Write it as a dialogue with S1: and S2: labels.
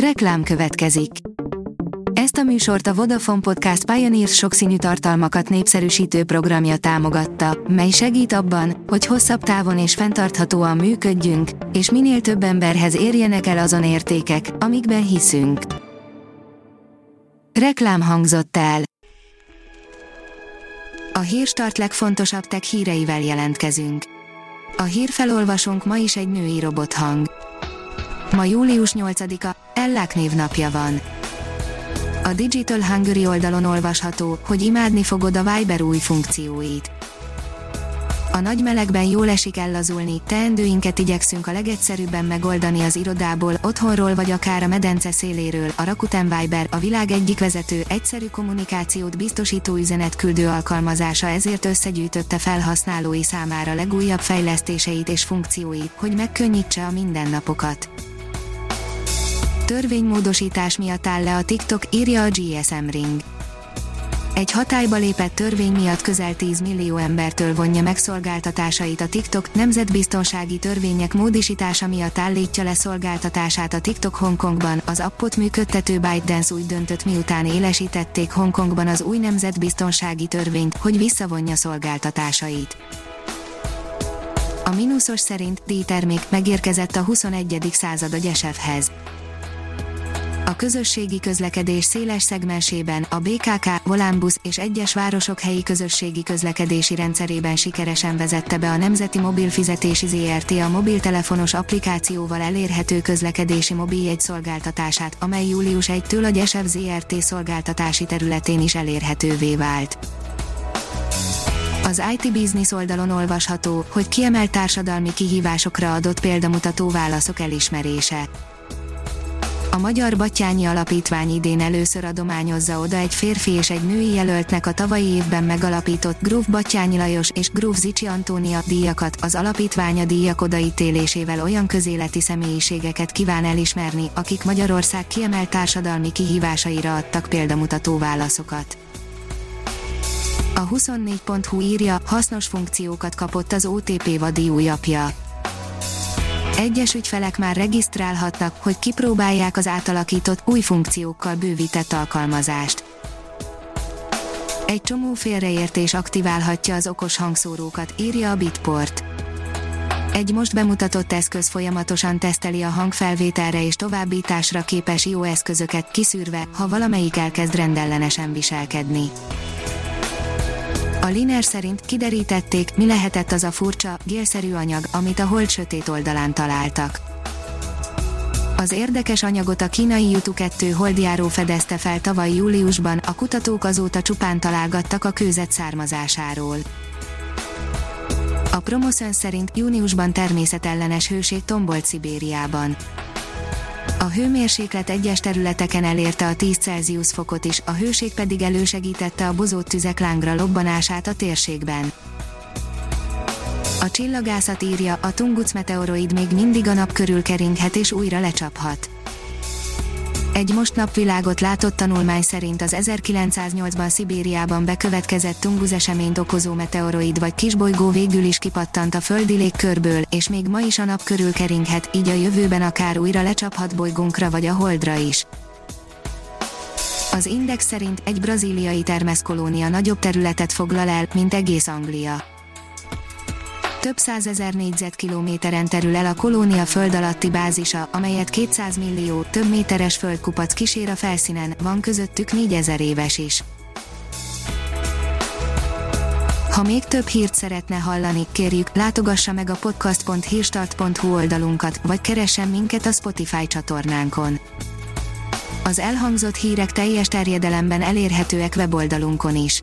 S1: Reklám következik. Ezt a műsort a Vodafone Podcast Pioneers sokszínű tartalmakat népszerűsítő programja támogatta, mely segít abban, hogy hosszabb távon és fenntarthatóan működjünk, és minél több emberhez érjenek el azon értékek, amikben hiszünk. Reklám hangzott el. A hírstart legfontosabb tech híreivel jelentkezünk. A hírfelolvasónk ma is egy női robothang. Ma július 8-a, Ellák névnapja van. A Digital Hungary oldalon olvasható, hogy imádni fogod a Viber új funkcióit. A nagy melegben jól esik ellazulni, teendőinket igyekszünk a legegyszerűbben megoldani az irodából, otthonról vagy akár a medence széléről. A Rakuten Viber a világ egyik vezető, egyszerű kommunikációt biztosító üzenetküldő alkalmazása ezért összegyűjtötte felhasználói számára legújabb fejlesztéseit és funkcióit, hogy megkönnyítse a mindennapokat. Törvénymódosítás miatt áll le a TikTok, írja a GSM Ring. Egy hatályba lépett törvény miatt közel 10 millió embertől vonja meg szolgáltatásait a TikTok, nemzetbiztonsági törvények módosítása miatt állítja le szolgáltatását a TikTok Hongkongban, az appot működtető ByteDance úgy döntött miután élesítették Hongkongban az új nemzetbiztonsági törvényt, hogy visszavonja szolgáltatásait. A mínuszos szerint díjtermék megérkezett a 21. század a Gyesevhez a közösségi közlekedés széles szegmensében, a BKK, Volánbusz és egyes városok helyi közösségi közlekedési rendszerében sikeresen vezette be a Nemzeti Mobil Fizetési ZRT. A mobiltelefonos applikációval elérhető közlekedési mobiljegy szolgáltatását, amely július 1-től a Gyesev ZRT. szolgáltatási területén is elérhetővé vált. Az IT Business oldalon olvasható, hogy kiemelt társadalmi kihívásokra adott példamutató válaszok elismerése a Magyar Batyányi Alapítvány idén először adományozza oda egy férfi és egy női jelöltnek a tavalyi évben megalapított Gróf Batyányi Lajos és Gróf Zicsi Antónia díjakat, az alapítványa díjak odaítélésével olyan közéleti személyiségeket kíván elismerni, akik Magyarország kiemelt társadalmi kihívásaira adtak példamutató válaszokat. A 24.hu írja, hasznos funkciókat kapott az OTP vadi új apja egyes ügyfelek már regisztrálhatnak, hogy kipróbálják az átalakított, új funkciókkal bővített alkalmazást. Egy csomó félreértés aktiválhatja az okos hangszórókat, írja a Bitport. Egy most bemutatott eszköz folyamatosan teszteli a hangfelvételre és továbbításra képes jó eszközöket, kiszűrve, ha valamelyik elkezd rendellenesen viselkedni. A Liner szerint kiderítették, mi lehetett az a furcsa, gélszerű anyag, amit a hold sötét oldalán találtak. Az érdekes anyagot a kínai Yutu 2 holdjáró fedezte fel tavaly júliusban, a kutatók azóta csupán találgattak a kőzet származásáról. A Promoszön szerint júniusban természetellenes hőség tombolt Szibériában. A hőmérséklet egyes területeken elérte a 10 Celsius fokot is, a hőség pedig elősegítette a bozott tüzek lángra lobbanását a térségben. A csillagászat írja, a Tunguc meteoroid még mindig a nap körül keringhet és újra lecsaphat. Egy most napvilágot látott tanulmány szerint az 1908-ban Szibériában bekövetkezett Tunguz eseményt okozó meteoroid vagy kisbolygó végül is kipattant a földi légkörből, és még ma is a nap körül keringhet, így a jövőben akár újra lecsaphat bolygónkra vagy a Holdra is. Az Index szerint egy brazíliai termeszkolónia nagyobb területet foglal el, mint egész Anglia több százezer négyzetkilométeren terül el a kolónia föld alatti bázisa, amelyet 200 millió, több méteres földkupac kísér a felszínen, van közöttük 4000 éves is. Ha még több hírt szeretne hallani, kérjük, látogassa meg a podcast.hírstart.hu oldalunkat, vagy keressen minket a Spotify csatornánkon. Az elhangzott hírek teljes terjedelemben elérhetőek weboldalunkon is.